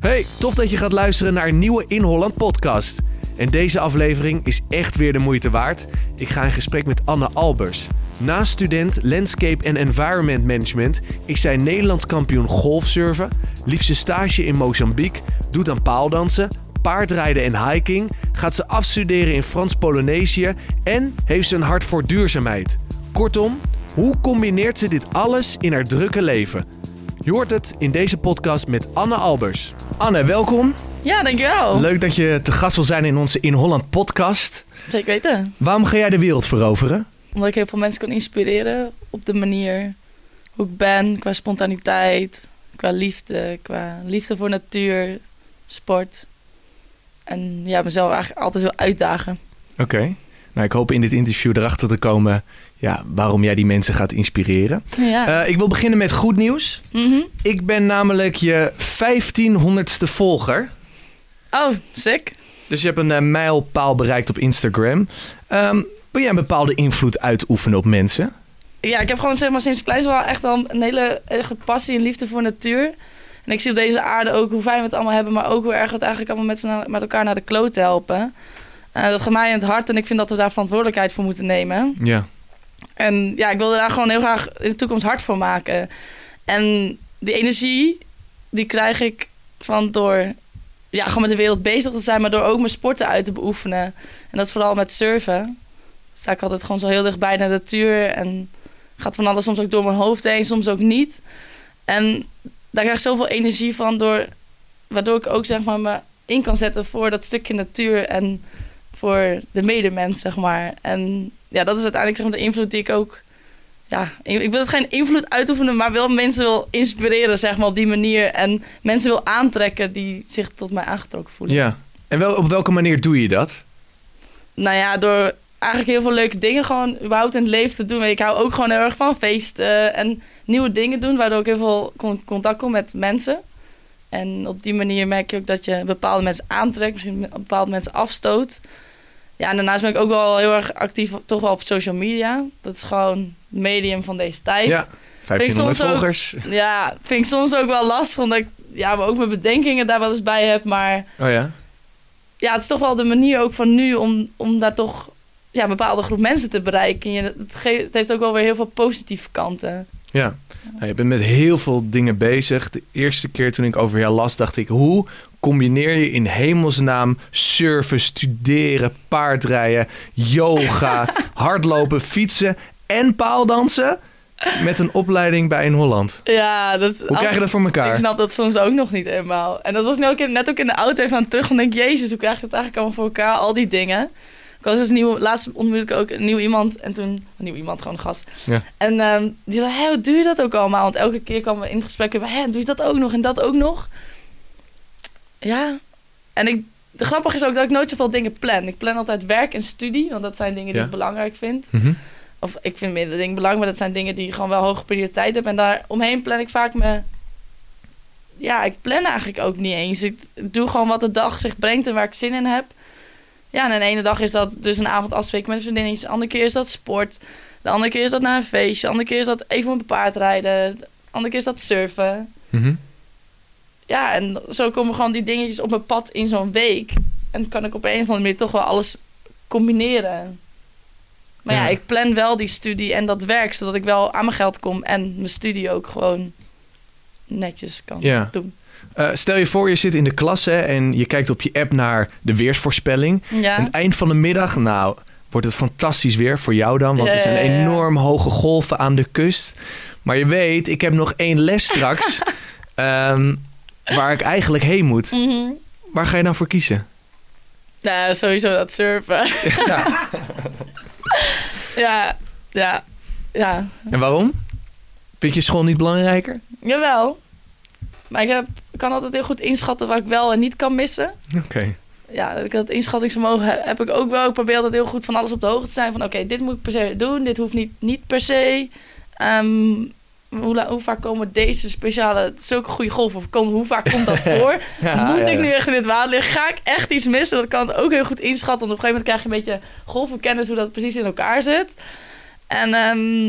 Hey, tof dat je gaat luisteren naar een nieuwe In Holland podcast. En deze aflevering is echt weer de moeite waard. Ik ga in gesprek met Anne Albers. Naast student Landscape en Environment Management is zij Nederlands kampioen golfsurfen, liep stage in Mozambique, doet aan paaldansen, paardrijden en hiking, gaat ze afstuderen in Frans-Polynesië en heeft ze een hart voor duurzaamheid. Kortom, hoe combineert ze dit alles in haar drukke leven? Je hoort het in deze podcast met Anne Albers. Anne, welkom. Ja, dankjewel. Leuk dat je te gast wil zijn in onze In Holland podcast. Zeker weten. Waarom ga jij de wereld veroveren? Omdat ik heel veel mensen kan inspireren op de manier hoe ik ben, qua spontaniteit, qua liefde, qua liefde voor natuur, sport. En ja, mezelf eigenlijk altijd wil uitdagen. Oké. Nou, ik hoop in dit interview erachter te komen ja, waarom jij die mensen gaat inspireren. Ja. Uh, ik wil beginnen met goed nieuws. Mhm. Ik ben namelijk je 1500ste volger. Oh, sick. Dus je hebt een uh, mijlpaal bereikt op Instagram. Um, wil jij een bepaalde invloed uitoefenen op mensen? Ja, ik heb gewoon zeg maar, sinds kleins wel echt al een hele passie en liefde voor natuur. En ik zie op deze aarde ook hoe fijn we het allemaal hebben, maar ook hoe erg we het eigenlijk allemaal met, z'n- met elkaar naar de kloot helpen. Uh, dat gaat mij in het hart en ik vind dat we daar verantwoordelijkheid voor moeten nemen. Ja. En ja, ik wilde daar gewoon heel graag in de toekomst hard voor maken. En die energie, die krijg ik van door ja, gewoon met de wereld bezig te zijn, maar door ook mijn sporten uit te beoefenen. En dat is vooral met surfen. Sta ik altijd gewoon zo heel dicht bij de natuur en gaat van alles soms ook door mijn hoofd heen, soms ook niet. En daar krijg ik zoveel energie van, door, waardoor ik ook zeg maar me in kan zetten voor dat stukje natuur en voor de medemens, zeg maar. En ja, dat is uiteindelijk zeg maar, de invloed die ik ook. Ja, ik wil het geen invloed uitoefenen, maar wel mensen wil inspireren, zeg maar, op die manier. En mensen wil aantrekken die zich tot mij aangetrokken voelen. Ja. En wel, op welke manier doe je dat? Nou ja, door eigenlijk heel veel leuke dingen gewoon überhaupt in het leven te doen. Ik hou ook gewoon heel erg van feesten en nieuwe dingen doen, waardoor ik heel veel con- contact kom met mensen. En op die manier merk je ook dat je bepaalde mensen aantrekt, misschien bepaalde mensen afstoot. Ja, en daarnaast ben ik ook wel heel erg actief toch wel op social media. Dat is gewoon het medium van deze tijd. Ja. 1500 soms ook- volgers. Ja, vind ik soms ook wel lastig, omdat ik ja, maar ook mijn bedenkingen daar wel eens bij heb. Maar Oh ja? ja, het is toch wel de manier ook van nu om, om daar toch ja, een bepaalde groep mensen te bereiken. Je, het, ge- het heeft ook wel weer heel veel positieve kanten. Ja. Nou, je bent met heel veel dingen bezig. De eerste keer toen ik over jou las, dacht ik... hoe combineer je in hemelsnaam surfen, studeren, paardrijden... yoga, hardlopen, fietsen en paaldansen... met een opleiding bij in Holland? Ja, dat, Hoe krijg je dat voor Ik elkaar? snap dat soms ook nog niet helemaal. En dat was nu ook in- net ook in de auto even aan het terug. En denk ik, jezus, hoe krijg je het eigenlijk allemaal voor elkaar? Al die dingen. Ik was dus nieuw, laatst ontmoette ik ook een nieuw iemand. En toen, een nieuw iemand, gewoon een gast. Ja. En ehm, die zei, hé, hoe doe je dat ook allemaal? Want elke keer kwamen we in het gesprek. Hé, doe je dat ook nog en dat ook nog? Ja. En ik, de grappige is ook dat ik nooit zoveel dingen plan. Ik plan altijd werk en studie. Want dat zijn dingen die Ja. ik belangrijk vind. Mhm. Of ik vind minder dingen belangrijk, maar dat zijn dingen die gewoon wel hoge prioriteit hebben. En daar omheen plan ik vaak me. Ja, ik plan eigenlijk ook niet eens. Ik doe gewoon wat de dag zich brengt en waar ik zin in heb. Ja, en de ene dag is dat dus een avond afspreken met een vriendinnetje. De andere keer is dat sport. De andere keer is dat naar een feestje. De andere keer is dat even op een paard rijden. De andere keer is dat surfen. Mhm. Ja, en zo komen gewoon die dingetjes op mijn pad in zo'n week. En kan ik op een of andere manier toch wel alles combineren. Maar ja. Ja. ik plan wel die studie en dat werk, zodat ik wel aan mijn geld kom en mijn studie ook gewoon netjes kan Ja. doen. Eh, stel je voor, je zit in de klas hè, en je kijkt op je app naar de weersvoorspelling. Ja, het eind van de middag, nou, wordt het fantastisch weer voor jou dan. Want er zijn enorm hoge golven aan de kust. Maar je weet, ik heb nog één les straks. ehm, waar ik eigenlijk heen moet. Mhm. Waar ga je dan voor kiezen? Nou, sowieso dat surfen. Ja. ja, ja, ja. En waarom? Vind je school niet belangrijker? Jawel. Maar ik, heb, kan altijd heel goed inschatten wat ik wel en niet kan missen. Oké. ja, dat inschattingsvermogen heb, heb ik ook wel. Ik probeer altijd heel goed van alles op de hoogte te zijn. Van oké, dit moet ik per se doen. Dit hoeft niet, niet per se. Ehm, hoe, vaak komen deze speciale, zulke goede golven, of komen, hoe vaak komt dat voor? Ja, moet ja, ik nu echt in het water liggen? Ga ik echt iets missen? Dat kan het ook heel goed inschatten. Want op een gegeven moment krijg je een beetje golvenkennis hoe dat precies in elkaar zit. En ehm,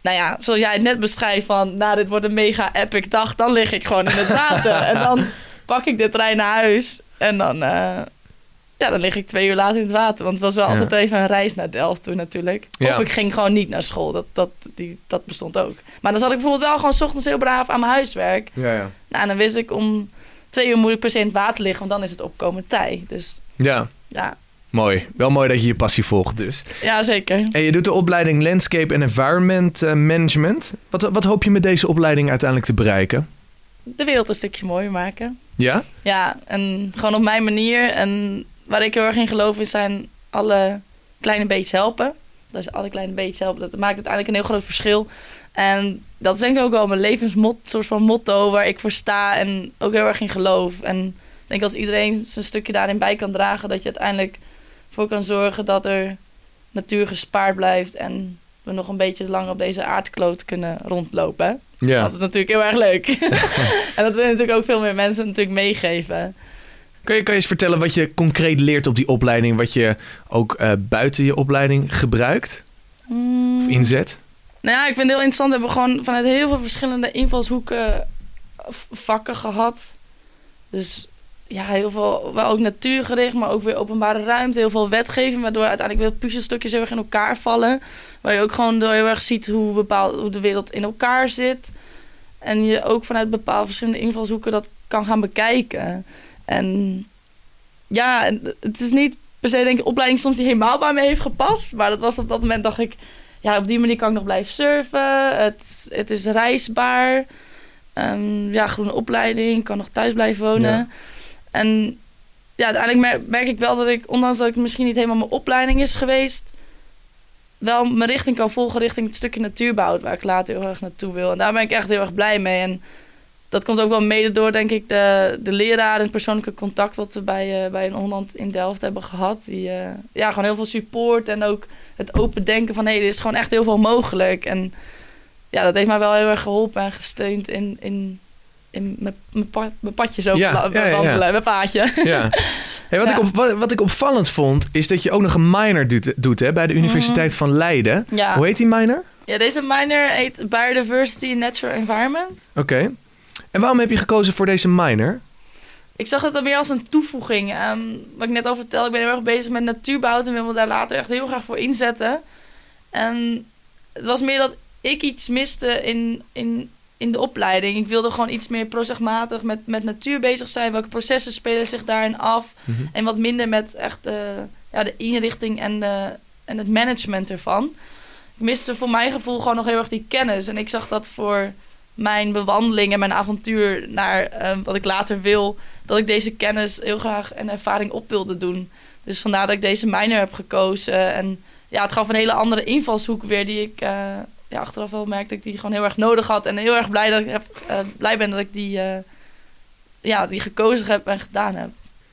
nou ja, zoals jij het net beschrijft van, nou dit wordt een mega epic dag, dan lig ik gewoon in het water. en dan pak ik de trein naar huis. En dan, eh, ja, dan lig ik twee uur later in het water. Want het was wel Ja. altijd even een reis naar Delft toen natuurlijk. Ja. Of ik ging gewoon niet naar school. Dat, dat, die, dat bestond ook. Maar dan zat ik bijvoorbeeld wel gewoon 's ochtends heel braaf aan mijn huiswerk. Ja, ja. Nou, en dan wist ik om twee uur moet ik per se in het water liggen. Want dan is het opkomend tij. Dus Ja, ja, mooi. Wel mooi dat je je passie volgt dus. ja zeker. En je doet de opleiding Landscape en Environment eh, Management. Wat, wat hoop je met deze opleiding uiteindelijk te bereiken? De wereld een stukje mooier maken. Ja? Ja, en gewoon op mijn manier. En waar ik heel erg in geloof is zijn alle kleine beetjes helpen. Dat is alle kleine beetjes helpen. Dat maakt uiteindelijk een heel groot verschil. En dat is denk ik ook wel mijn levensmot, soort van motto waar ik voor sta en ook heel erg in geloof. En ik denk als iedereen zijn stukje daarin bij kan dragen, dat je uiteindelijk voor kan zorgen dat er natuur gespaard blijft en we nog een beetje lang op deze aardkloot kunnen rondlopen. Ja. Dat is natuurlijk heel erg leuk. en dat willen natuurlijk ook veel meer mensen natuurlijk meegeven. Kun je, kan je eens vertellen wat je concreet leert op die opleiding? Wat je ook eh, buiten je opleiding gebruikt of inzet? Nou ja, ik vind het heel interessant. We hebben gewoon vanuit heel veel verschillende invalshoeken v- vakken gehad. Dus ja, heel veel, wel ook natuurgericht, maar ook weer openbare ruimte. Heel veel wetgeving, waardoor uiteindelijk weer puzzelstukjes heel erg in elkaar vallen. Waar je ook gewoon door heel erg ziet hoe, bepaald, hoe de wereld in elkaar zit. En je ook vanuit bepaalde verschillende invalshoeken dat kan gaan bekijken. En ja, het is niet per se denk ik opleiding soms die helemaal bij me heeft gepast. Maar dat was op dat moment dacht ik, ja, op die manier kan ik nog blijven surfen. Het, het is reisbaar. Ehm, ja, groene opleiding. Ik kan nog thuis blijven wonen. Ja. En ja, uiteindelijk mer- merk ik wel dat ik, ondanks dat ik misschien niet helemaal mijn opleiding is geweest, wel mijn richting kan volgen richting het stukje natuurbouw, waar ik later heel erg naartoe wil. En daar ben ik echt heel erg blij mee. En dat komt ook wel mede door, denk ik, de, de leraar en het persoonlijke contact wat we bij, eh, bij een Holland in Delft hebben gehad. Die, eh, ja, gewoon heel veel support en ook het open denken van, hé, hey, er is gewoon echt heel veel mogelijk. En ja, dat heeft mij wel heel erg geholpen en gesteund in, in, in mijn, mijn, pa- mijn padjes ook Ja, wandelen, mijn paadje. Ja. Hey, wat, Ja. Ik op, wat, wat ik opvallend vond, is dat je ook nog een minor doet, doet hè, bij de Universiteit van Leiden. Ja. Hoe heet die minor? ja, deze minor heet Biodiversity Natural Environment. Oké. En waarom heb je gekozen voor deze minor? Ik zag het dan meer als een toevoeging. Ehm, wat ik net al vertelde, ik ben heel erg bezig met natuurbouw en wil me daar later echt heel graag voor inzetten. En het was meer dat ik iets miste in, in, in de opleiding. Ik wilde gewoon iets meer projectmatig met, met natuur bezig zijn. Welke processen spelen zich daarin af? Mhm. En wat minder met echt eh, ja, de inrichting en, de, en het management ervan. Ik miste voor mijn gevoel gewoon nog heel erg die kennis. En ik zag dat voor mijn bewandeling en mijn avontuur naar eh, wat ik later wil, dat ik deze kennis heel graag en ervaring op wilde doen. Dus vandaar dat ik deze minor heb gekozen. En ja, het gaf een hele andere invalshoek weer, die ik eh, ja, achteraf wel merkte dat ik die gewoon heel erg nodig had. En heel erg blij, dat ik heb, eh, blij ben dat ik die, eh, ja, die gekozen heb en gedaan heb.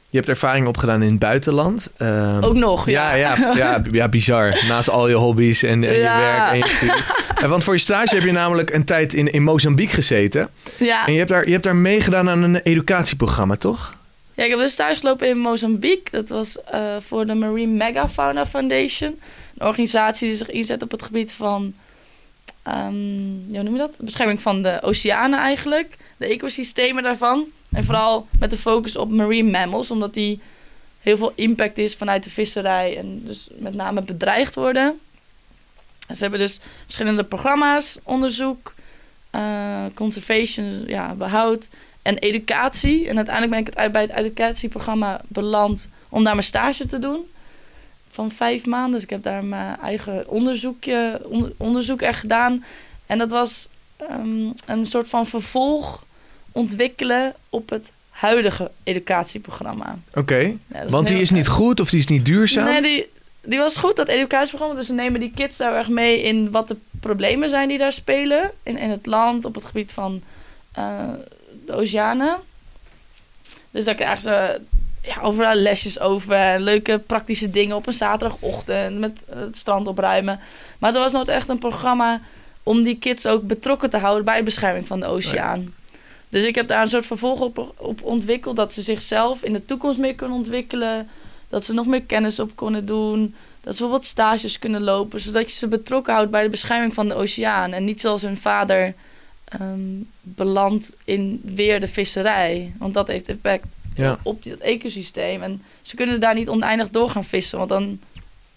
Je hebt ervaring opgedaan in het buitenland. Ehm, Ook nog, ja, ja. ja, ja, ja, bizar. Naast al je hobby's en, en je werk en je studie. En want voor je stage heb je namelijk een tijd in, in Mozambique gezeten. ja. En je hebt, daar, je hebt daar meegedaan aan een educatieprogramma, toch? Ja, ik heb dus stage gelopen in Mozambique. Dat was eh, voor de Marine Megafauna Foundation. Een organisatie die zich inzet op het gebied van... ja, hoe noem je dat? Bescherming van de oceanen eigenlijk. De ecosystemen daarvan. En vooral met de focus op marine mammals. Omdat die heel veel impact is vanuit de visserij. En dus met name bedreigd worden. En ze hebben dus verschillende programma's. Onderzoek, eh, conservation, ja, behoud en educatie. En uiteindelijk ben ik het bij het educatieprogramma beland om daar mijn stage te doen. Van vijf maanden. Dus ik heb daar mijn eigen onderzoekje, onder- onderzoek echt gedaan. En dat was ehm, een soort van vervolg ontwikkelen op het huidige educatieprogramma. Oké. Ja, Want die is niet goed of die is niet duurzaam? Nee, die, die was goed, dat educatieprogramma. Dus ze nemen die kids daar erg mee in wat de problemen zijn die daar spelen. In, in het land, op het gebied van eh, de oceanen. Dus daar krijgen ze ja, overal lesjes over. En leuke praktische dingen op een zaterdagochtend. Met het strand opruimen. Maar er was nooit echt een programma om die kids ook betrokken te houden bij de bescherming van de oceaan. Dus ik heb daar een soort vervolg op, op ontwikkeld. Dat ze zichzelf in de toekomst meer kunnen ontwikkelen. Dat ze nog meer kennis op kunnen doen. Dat ze bijvoorbeeld stages kunnen lopen. Zodat je ze betrokken houdt bij de bescherming van de oceaan. En niet zoals hun vader ehm, belandt in weer de visserij. Want dat heeft effect Ja. op het ecosysteem. En ze kunnen daar niet oneindig door gaan vissen, want dan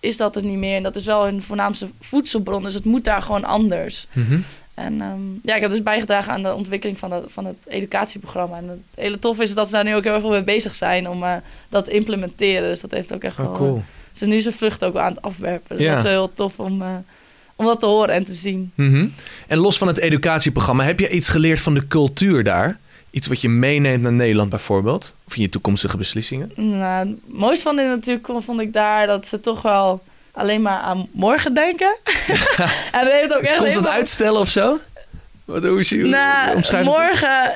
is dat er niet meer. En dat is wel hun voornaamste voedselbron, dus het moet daar gewoon anders. Mhm. En ehm, ja, ik heb dus bijgedragen aan de ontwikkeling van, dat, van het educatieprogramma. En het hele tof is dat ze daar nu ook heel erg mee bezig zijn om eh, dat te implementeren. Dus dat heeft ook echt Oh, wel... cool. Ze is nu zijn vrucht ook aan het afwerpen. Dus Ja. dat is heel tof om, eh, om dat te horen en te zien. Mhm. En los van het educatieprogramma, heb je iets geleerd van de cultuur daar? Iets wat je meeneemt naar Nederland bijvoorbeeld? Of in je toekomstige beslissingen? Nou, het mooiste van dit natuurlijk vond ik daar dat ze toch wel alleen maar aan morgen denken. en dat heeft ook Dus echt uitstellen of zo? Wat, hoe is je, Nou, het? morgen...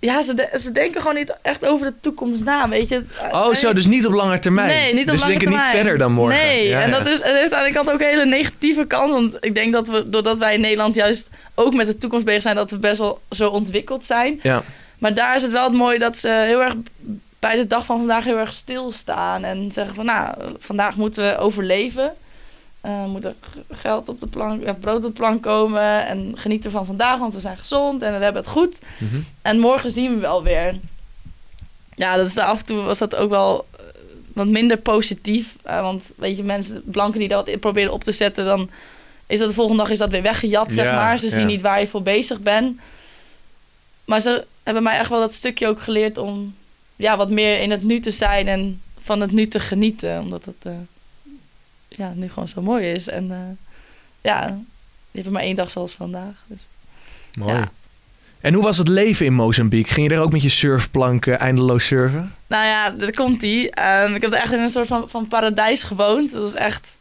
Ja, ze, de- ze denken gewoon niet echt over de toekomst na, weet je. Oh, zo, dus niet op lange termijn. Nee, niet op dus ze lange denken niet termijn. verder dan morgen. Nee, Ja, en ja. dat is, het heeft aan de kant ook een hele negatieve kant. Want ik denk dat we, doordat wij in Nederland juist ook met de toekomst bezig zijn, dat we best wel zo ontwikkeld zijn. Ja. Maar daar is het wel het mooie dat ze heel erg bij de dag van vandaag heel erg stilstaan. En zeggen van, nou, vandaag moeten we overleven. Eh moet er geld op de plank, eh, brood op de plank komen. En genieten van vandaag, want we zijn gezond en we hebben het goed. Mhm. En morgen zien we wel weer. Ja, dat is af en toe was dat ook wel eh, wat minder positief. Want weet je, mensen, blanken die dat proberen op te zetten, dan is dat de volgende dag is dat weer weggejat, zeg Ja, maar. Ze ja. zien niet waar je voor bezig bent. Maar ze hebben mij echt wel dat stukje ook geleerd om ja, wat meer in het nu te zijn en van het nu te genieten. Omdat het eh, ja, nu gewoon zo mooi is. En eh, ja, je hebt maar één dag zoals vandaag. Dus. Mooi. Ja. En hoe was het leven in Mozambique? Ging je daar ook met je surfplanken eindeloos surfen? Nou ja, daar komt die. ik heb er echt in een soort van, van paradijs gewoond. Dat is echt.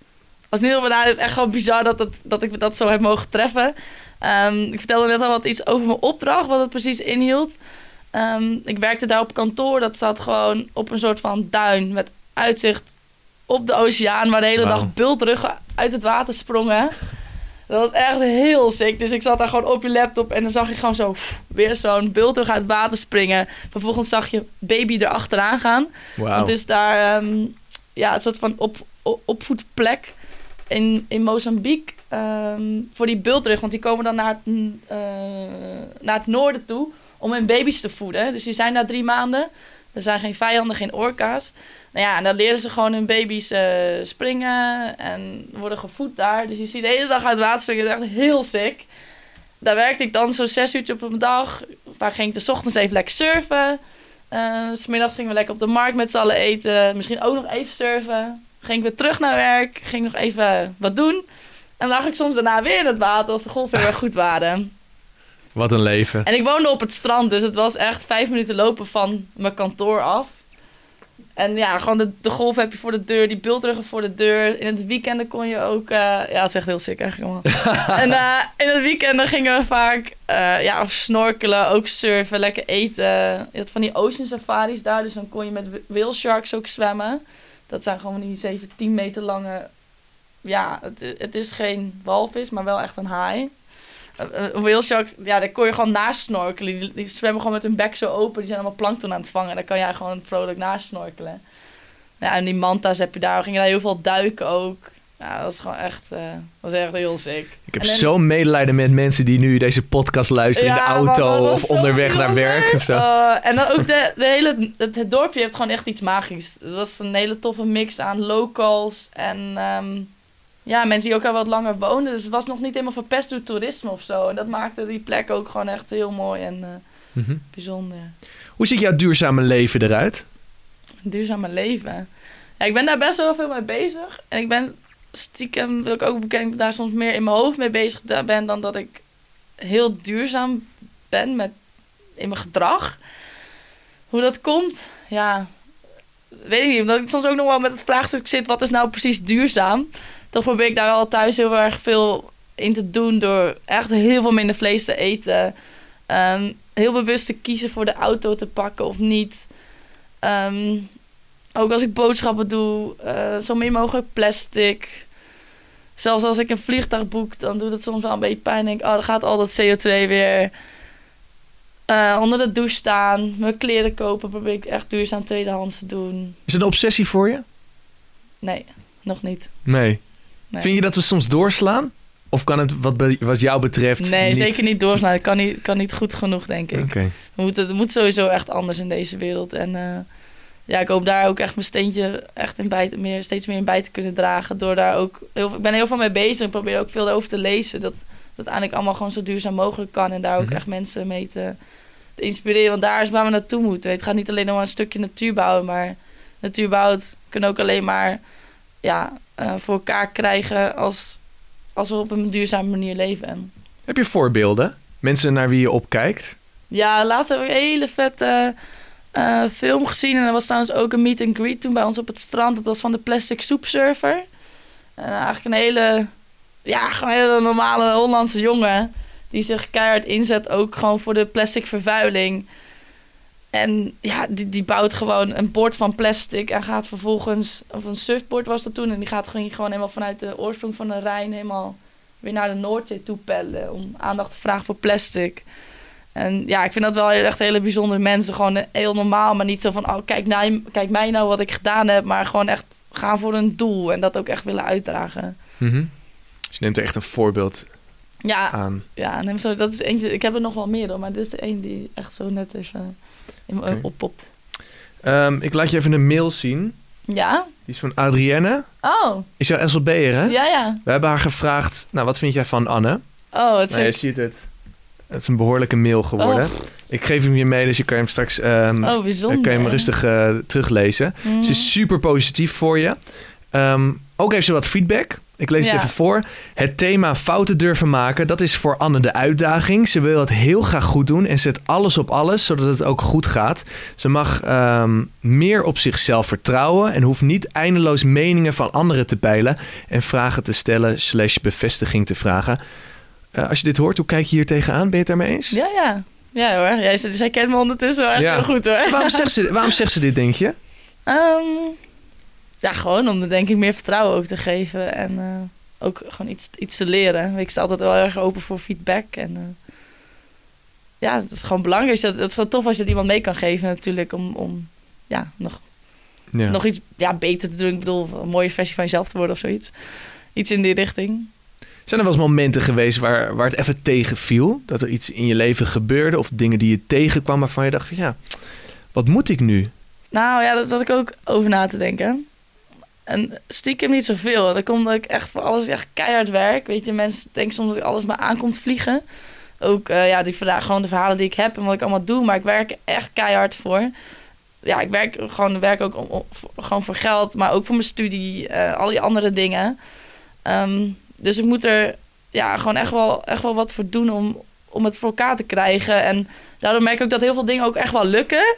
Als nu na is echt gewoon bizar dat, het, dat ik dat zo heb mogen treffen. Ehm, ik vertelde net al wat iets over mijn opdracht, wat het precies inhield. Ehm, ik werkte daar op kantoor. Dat zat gewoon op een soort van duin met uitzicht op de oceaan, waar de hele dag bultruggen uit het water sprongen. Dat was echt heel sick. Dus ik zat daar gewoon op je laptop en dan zag je gewoon zo pff, weer zo'n bultrug uit het water springen. Vervolgens zag je baby erachteraan gaan. Wauw. Het is daar ehm, ja, een soort van op, op, opvoedplek in, in Mozambique ehm, voor die bultrug. Want die komen dan naar het, eh, naar het noorden toe om hun baby's te voeden. Dus die zijn daar drie maanden. Er zijn geen vijanden, geen orka's. Nou ja, en dan leren ze gewoon hun baby's eh, springen en worden gevoed daar. Dus je ziet de hele dag uit water springen. Dat is echt heel sick. Daar werkte ik dan zo'n zes uurtje op een dag. Waar ging ik de ochtends even lekker surfen. S Smiddags gingen we lekker op de markt met z'n allen eten. Misschien ook nog even surfen. Ging ik weer terug naar werk. Ging nog even wat doen. En lag ik soms daarna weer in het water als de golven erg goed waren. Wat een leven. En ik woonde op het strand, dus het was echt vijf minuten lopen van mijn kantoor af. En ja, gewoon de, de golf heb je voor de deur, die bultruggen voor de deur. In het weekend kon je ook... eh, ja, het is echt heel sick eigenlijk allemaal. en eh, in het weekend gingen we vaak eh, ja, snorkelen, ook surfen, lekker eten. Je had van die ocean safaris daar, dus dan kon je met whale sharks ook zwemmen. Dat zijn gewoon die 7, 10 meter lange... Ja, het, het is geen walvis, maar wel echt een haai. Een een whale shark, ja, daar kon je gewoon naast snorkelen. Die, die zwemmen gewoon met hun bek zo open. Die zijn allemaal plankton aan het vangen. En daar kan jij gewoon vrolijk naast snorkelen. Ja, en die manta's heb je daar. We gingen daar heel veel duiken ook. Ja, dat is gewoon echt, eh, dat was echt heel sick. Ik heb En dan- zo'n medelijden met mensen die nu deze podcast luisteren in de auto of zo onderweg naar werk of zo. Uh, en dan ook de, de hele, het, het dorpje heeft gewoon echt iets magisch. Het was een hele toffe mix aan locals en ehm, ja, mensen die ook al wat langer woonden. Dus het was nog niet helemaal verpest door toerisme of zo. En dat maakte die plek ook gewoon echt heel mooi en eh, Mhm. bijzonder. Hoe ziet jouw duurzame leven eruit? Duurzame leven. Ja, ik ben daar best wel veel mee bezig. En ik ben stiekem, wil ik ook bekennen, daar soms meer in mijn hoofd mee bezig ben dan dat ik heel duurzaam ben met, in mijn gedrag. Hoe dat komt, ja, weet ik niet. Omdat ik soms ook nog wel met het vraagstuk zit, wat is nou precies duurzaam? Toch probeer ik daar wel thuis heel erg veel in te doen door echt heel veel minder vlees te eten. Ehm, heel bewust te kiezen voor de auto te pakken of niet. Ehm, ook als ik boodschappen doe, eh, zo min mogelijk plastic. Zelfs als ik een vliegtuig boek, dan doet het soms wel een beetje pijn. Denk ik, oh, dan gaat al dat CO2 weer eh, onder de douche staan. Mijn kleren kopen probeer ik echt duurzaam tweedehands te doen. Is het een obsessie voor je? Nee, nog niet. Nee. Nee. Vind je dat we soms doorslaan? Of kan het wat, wat jou betreft Nee, niet? zeker niet doorslaan. Het kan niet, kan niet goed genoeg, denk ik. We moeten, het moet sowieso echt anders in deze wereld. En eh, ja, ik hoop daar ook echt mijn steentje echt in bij te, meer, steeds meer in bij te kunnen dragen. Door daar ook heel, ik ben heel veel mee bezig. Ik probeer ook veel over te lezen. Dat dat uiteindelijk allemaal gewoon zo duurzaam mogelijk kan. En daar ook Mhm. echt mensen mee te, te inspireren. Want daar is waar we naartoe moeten. Het gaat niet alleen om een stukje natuur bouwen. Maar natuur bouwt kunnen ook alleen maar ja, eh, voor elkaar krijgen als, als we op een duurzame manier leven. Heb je voorbeelden? Mensen naar wie je opkijkt? Ja, laatst heb ik een hele vette eh, film gezien. En er was trouwens ook een meet and greet toen bij ons op het strand. Dat was van de Plastic Soup Surfer. En eigenlijk een hele, ja, gewoon een hele normale Hollandse jongen. Die zich keihard inzet ook gewoon voor de plastic vervuiling. En ja, die, die bouwt gewoon een bord van plastic en gaat vervolgens, of een surfboard was dat toen, en die gaat gewoon, gewoon helemaal vanuit de oorsprong van de Rijn helemaal weer naar de Noordzee toe pellen om aandacht te vragen voor plastic. En ja, ik vind dat wel echt hele bijzondere mensen. Gewoon heel normaal, maar niet zo van, oh, kijk, nou, kijk mij nou wat ik gedaan heb. Maar gewoon echt gaan voor een doel en dat ook echt willen uitdragen. Mhm. Dus je neemt er echt een voorbeeld Ja, aan. ja neem zo, dat is eentje. Ik heb er nog wel meer hoor, maar dit is de een die echt zo net even Oké. oppopt. Ehm, ik laat je even een mail zien. Ja? Die is van Adrienne. Oh, Is jouw SLB'er, hè? ja, ja. We hebben haar gevraagd, nou, wat vind jij van Anne? Oh, het is Nou, je ziet het. Het is een behoorlijke mail geworden. Ik geef hem je mee, dus je kan hem straks ehm, oh, bijzonder. kan je hem rustig eh, teruglezen. Mhm. Ze is super positief voor je. Ehm, ook heeft ze wat feedback. Ik lees het even voor. Het thema fouten durven maken, dat is voor Anne de uitdaging. Ze wil het heel graag goed doen en zet alles op alles, zodat het ook goed gaat. Ze mag ehm, meer op zichzelf vertrouwen en hoeft niet eindeloos meningen van anderen te peilen en vragen te stellen slash bevestiging te vragen. Eh, als je dit hoort, hoe kijk je hier tegenaan? Ben je het daarmee eens? Ja, ja. Ja hoor, jij, zij kent me ondertussen wel echt Ja. heel goed hoor. Waarom, zegt ze, waarom zegt ze dit, denk je? Ehm, ja, gewoon om er denk ik meer vertrouwen ook te geven. En eh, ook gewoon iets, iets te leren. Ik sta altijd wel erg open voor feedback. En eh, ja, dat is gewoon belangrijk. Het is wel tof als je het iemand mee kan geven natuurlijk. Om, om ja, nog, Ja. nog iets ja, beter te doen. Ik bedoel, een mooie versie van jezelf te worden of zoiets. Iets in die richting. Zijn er wel eens momenten geweest waar, waar het even tegenviel? Dat er iets in je leven gebeurde of dingen die je tegenkwam waarvan je dacht van ja, wat moet ik nu? Nou ja, dat zat ik ook over na te denken. En stiekem niet zoveel. Dat komt omdat ik echt voor alles echt keihard werk. Weet je, mensen denken soms dat ik alles maar aankomt vliegen. Ook eh, ja, die vraag, gewoon de verhalen die ik heb en wat ik allemaal doe. Maar ik werk er echt keihard voor. Ja, ik werk gewoon werk ook om, om- gewoon voor geld, maar ook voor mijn studie, eh, al die andere dingen. Ehm, dus ik moet er ja, gewoon echt wel, echt wel wat voor doen om, om het voor elkaar te krijgen. En daardoor merk ik ook dat heel veel dingen ook echt wel lukken.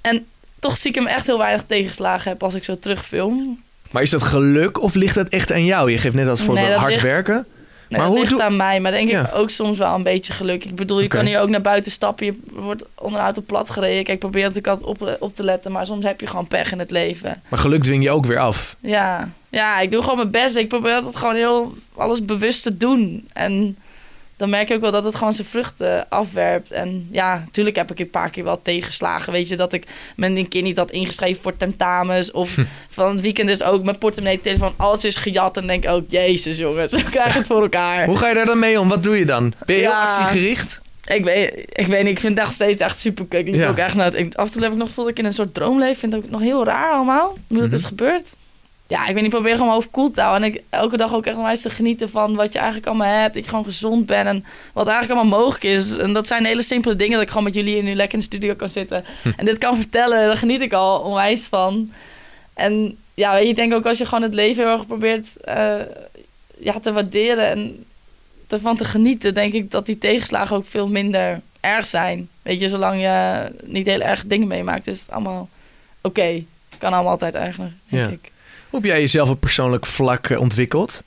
En toch stiekem echt heel weinig tegenslagen heb als ik zo terugfilm. Maar is dat geluk of ligt dat echt aan jou? Je geeft net als voorbeeld Nee, hard ligt- werken. Nee, Maar dat hoe ligt doe- aan mij, maar denk Ja. ik ook soms wel een beetje geluk. Ik bedoel, je kan hier ook naar buiten stappen. Je wordt onder een auto plat gereden. Kijk, ik probeer natuurlijk altijd op, op te letten, maar soms heb je gewoon pech in het leven. Maar geluk dwing je ook weer af. Ja, ja ik doe gewoon mijn best. Ik probeer altijd gewoon heel alles bewust te doen. En dan merk je ook wel dat het gewoon zijn vruchten afwerpt. En ja, natuurlijk heb ik een paar keer wel tegenslagen. Weet je, dat ik mijn kind niet had ingeschreven voor tentamens. Of van het weekend is ook mijn portemonnee, telefoon, alles is gejat. En denk ik ook, jezus jongens, we krijgen het voor elkaar. Hoe ga je daar dan mee om? Wat doe je dan? Ben je heel actiegericht? Ik weet, ik weet niet, ik vind het echt steeds echt super. Ik liep Ja. ook echt naar het, ik- af en toe heb ik nog gevoel dat ik in een soort droom leef. Ik vind ook nog heel raar allemaal, hoe dat Mhm. is gebeurd. Ja, ik weet niet, probeer gewoon mijn hoofd cool te houden. En ik elke dag ook echt onwijs te genieten van wat je eigenlijk allemaal hebt. Dat je gewoon gezond bent en wat eigenlijk allemaal mogelijk is. En dat zijn hele simpele dingen dat ik gewoon met jullie nu lekker in de studio kan zitten. Hm. En dit kan vertellen, daar geniet ik al onwijs van. En ja, weet je, ik denk ook als je gewoon het leven heel erg probeert eh, ja, te waarderen en ervan te genieten, denk ik dat die tegenslagen ook veel minder erg zijn. Weet je, zolang je niet heel erg dingen meemaakt, is het allemaal oké. Kan allemaal altijd eigenlijk, denk Ja. ik. Hoe heb jij jezelf op persoonlijk vlak eh, ontwikkeld?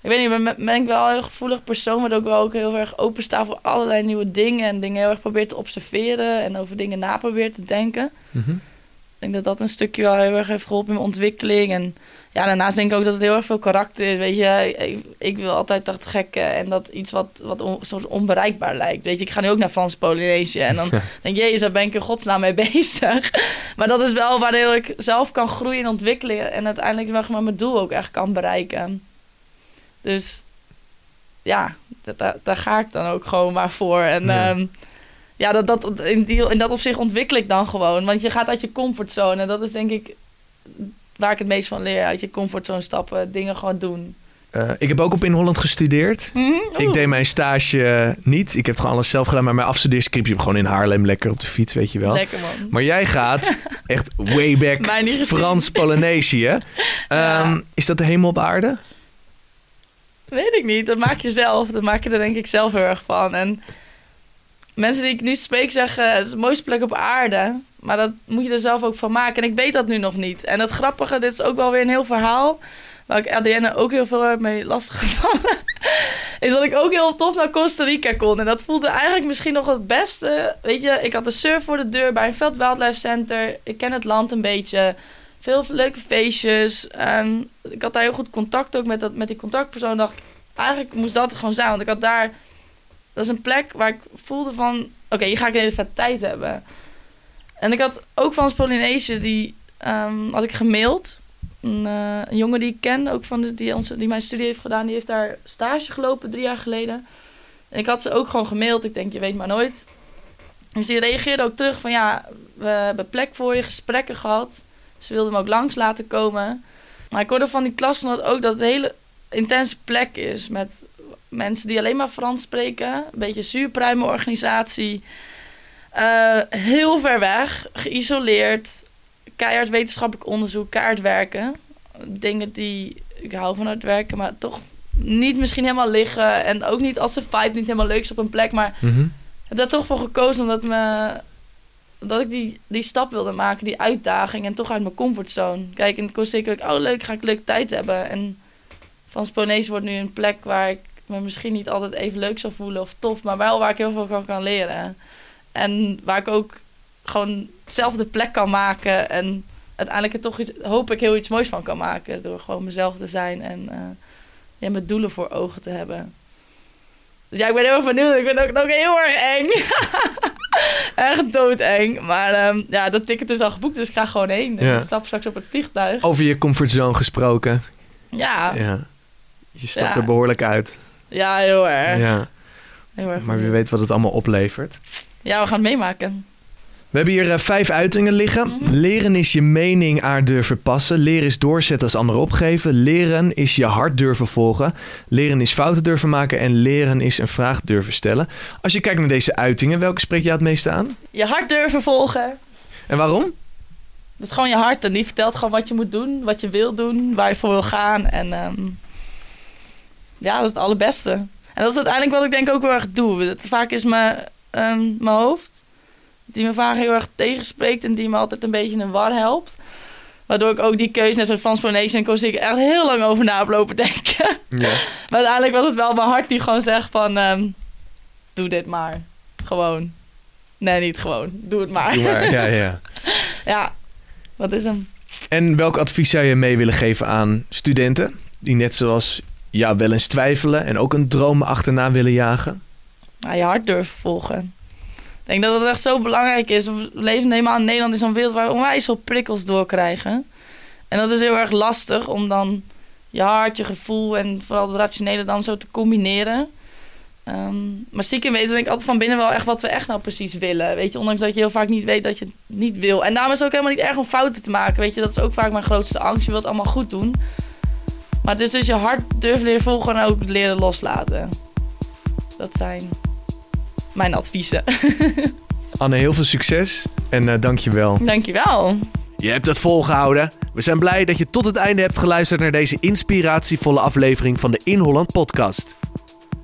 Ik weet niet, ik ben, ben ik wel een heel gevoelig persoon, waardoor ik wel ook heel erg opensta voor allerlei nieuwe dingen en dingen heel erg probeer te observeren en over dingen na probeer te denken. Mhm. Ik denk dat dat een stukje wel heel erg heeft geholpen in mijn ontwikkeling. En ja, daarnaast denk ik ook dat het heel erg veel karakter is. Weet je, ik, ik wil altijd dat gekke en dat iets wat, wat on, soort onbereikbaar lijkt. Weet je, ik ga nu ook naar Frans Polynesië en dan denk je, jezus, daar ben ik in godsnaam mee bezig. Maar dat is wel waar ik zelf kan groeien en ontwikkelen en uiteindelijk zeg maar, mijn doel ook echt kan bereiken. Dus ja, daar, daar ga ik dan ook gewoon maar voor. En Ja. ja, ja dat, dat, in, die, in dat opzicht ontwikkel ik dan gewoon. Want je gaat uit je comfortzone. En dat is denk ik waar ik het meest van leer. Uit je comfortzone stappen, dingen gewoon doen. Eh, ik heb ook op In Holland gestudeerd. Mhm, Ik deed mijn stage niet. Ik heb gewoon alles zelf gedaan. Maar mijn afstudeerscriptie heb ik gewoon in Haarlem lekker op de fiets, weet je wel. Lekker man. Maar jij gaat echt way back. Frans-Polynesië. Ja. Ehm, Is dat de hemel op aarde? Weet ik niet. Dat maak je zelf. Dat maak je er denk ik zelf heel erg van. En mensen die ik nu spreek zeggen... het is de mooiste plek op aarde. Maar dat moet je er zelf ook van maken. En ik weet dat nu nog niet. En het grappige, dit is ook wel weer een heel verhaal... waar ik Adrienne ook heel veel heb mee lastiggevallen... is dat ik ook heel tof naar Costa Rica kon. En dat voelde eigenlijk misschien nog het beste. Weet je, ik had de surf voor de deur bij een Veld Wildlife Center. Ik ken het land een beetje... Veel leuke feestjes. Ehm, ik had daar heel goed contact ook met, dat, met die contactpersoon. Dacht, eigenlijk moest dat gewoon zijn. Want ik had daar... Dat is een plek waar ik voelde van... Oké, hier ga ik een hele vet tijd hebben. En ik had ook van Polynesië... Die ehm, had ik gemaild. Een, eh, een jongen die ik ken. Ook van de, die, onze, die mijn studie heeft gedaan. Die heeft daar stage gelopen drie jaar geleden. En ik had ze ook gewoon gemaild. Ik denk, je weet maar nooit. Dus die reageerde ook terug van... Ja, we hebben plek voor je. Gesprekken gehad. Ze wilden me ook langs laten komen. Maar ik hoorde van die klasgenoot ook dat het een hele intense plek is. Met mensen die alleen maar Frans spreken. Een beetje zuurpruimenorganisatie. Eh, heel ver weg. Geïsoleerd. Keihard wetenschappelijk onderzoek. Keihard werken. Dingen die... Ik hou van het werken, maar toch niet misschien helemaal liggen. En ook niet als de vibe niet helemaal leuk is op een plek. Maar ik heb daar toch voor gekozen omdat, me, dat ik die, die stap wilde maken, die uitdaging en toch uit mijn comfortzone. Kijk, in Costa Rica denk ik, oh leuk, ga ik leuke tijd hebben. En van Sponees wordt nu een plek waar ik me misschien niet altijd even leuk zou voelen of tof, maar wel waar ik heel veel van kan leren. En waar ik ook gewoon zelf de plek kan maken en uiteindelijk er toch iets, hoop ik heel iets moois van kan maken door gewoon mezelf te zijn en eh, ja, mijn doelen voor ogen te hebben. Dus ja, ik ben heel erg benieuwd. Ik het ook nog heel erg eng. Echt doodeng. Maar ehm, ja, dat ticket is al geboekt, dus ik ga gewoon heen. Ja. Ik stap straks op het vliegtuig. Over je comfortzone gesproken. Ja, ja, Ja. Je stapt Ja. er behoorlijk uit. Heel erg. Ja. Heel erg Maar wie weet wat het allemaal oplevert. Ja, we gaan het meemaken. We hebben hier eh, vijf uitingen liggen. Mhm. Leren is je mening aan durven passen. Leren is doorzetten als anderen opgeven. Leren is je hart durven volgen. Leren is fouten durven maken. En leren is een vraag durven stellen. Als je kijkt naar deze uitingen, welke spreekt jou het meeste aan? Je hart durven volgen. En waarom? Dat is gewoon je hart. En die vertelt gewoon wat je moet doen, wat je wil doen, waar je voor wil gaan. En ehm, ja, dat is het allerbeste. En dat is uiteindelijk wat ik denk ook heel erg doe. Het, vaak is mijn, ehm, mijn hoofd, die me vaak heel erg tegenspreekt en die me altijd een beetje in een war helpt. Waardoor ik ook die keuze net met Frans Polynesië en Rica echt heel lang over na heb lopen denken. Ja. Maar uiteindelijk was het wel mijn hart die gewoon zegt van... ehm, doe dit maar. Gewoon. Nee, niet gewoon. Doe het maar. Doe maar. Ja, ja. Ja, dat is hem. En welk advies zou je mee willen geven aan studenten die net zoals ja, wel eens twijfelen en ook een droom achterna willen jagen? Nou, je hart durven volgen. Ik denk dat het echt zo belangrijk is. We leven helemaal in Nederland is een wereld waar we onwijs veel prikkels doorkrijgen. En dat is heel erg lastig om dan je hart, je gevoel en vooral het rationele dan zo te combineren. Ehm, maar stiekem weten we denk ik altijd van binnen wel echt wat we echt nou precies willen. Weet je, ondanks dat je heel vaak niet weet dat je het niet wil. En daarom is het ook helemaal niet erg om fouten te maken. Weet je, dat is ook vaak mijn grootste angst. Je wilt allemaal goed doen. Maar het is dus je hart durven leren volgen en ook leren loslaten. Dat zijn mijn adviezen. Anne, heel veel succes en eh dank je wel. Dankjewel. Je hebt het volgehouden. We zijn blij dat je tot het einde hebt geluisterd naar deze inspiratievolle aflevering van de In Holland podcast.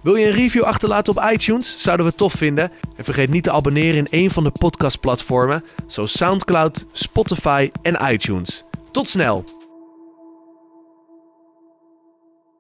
Wil je een review achterlaten op iTunes? Zouden we het tof vinden. En vergeet niet te abonneren in een van de podcastplatformen zoals SoundCloud, Spotify en iTunes. Tot snel!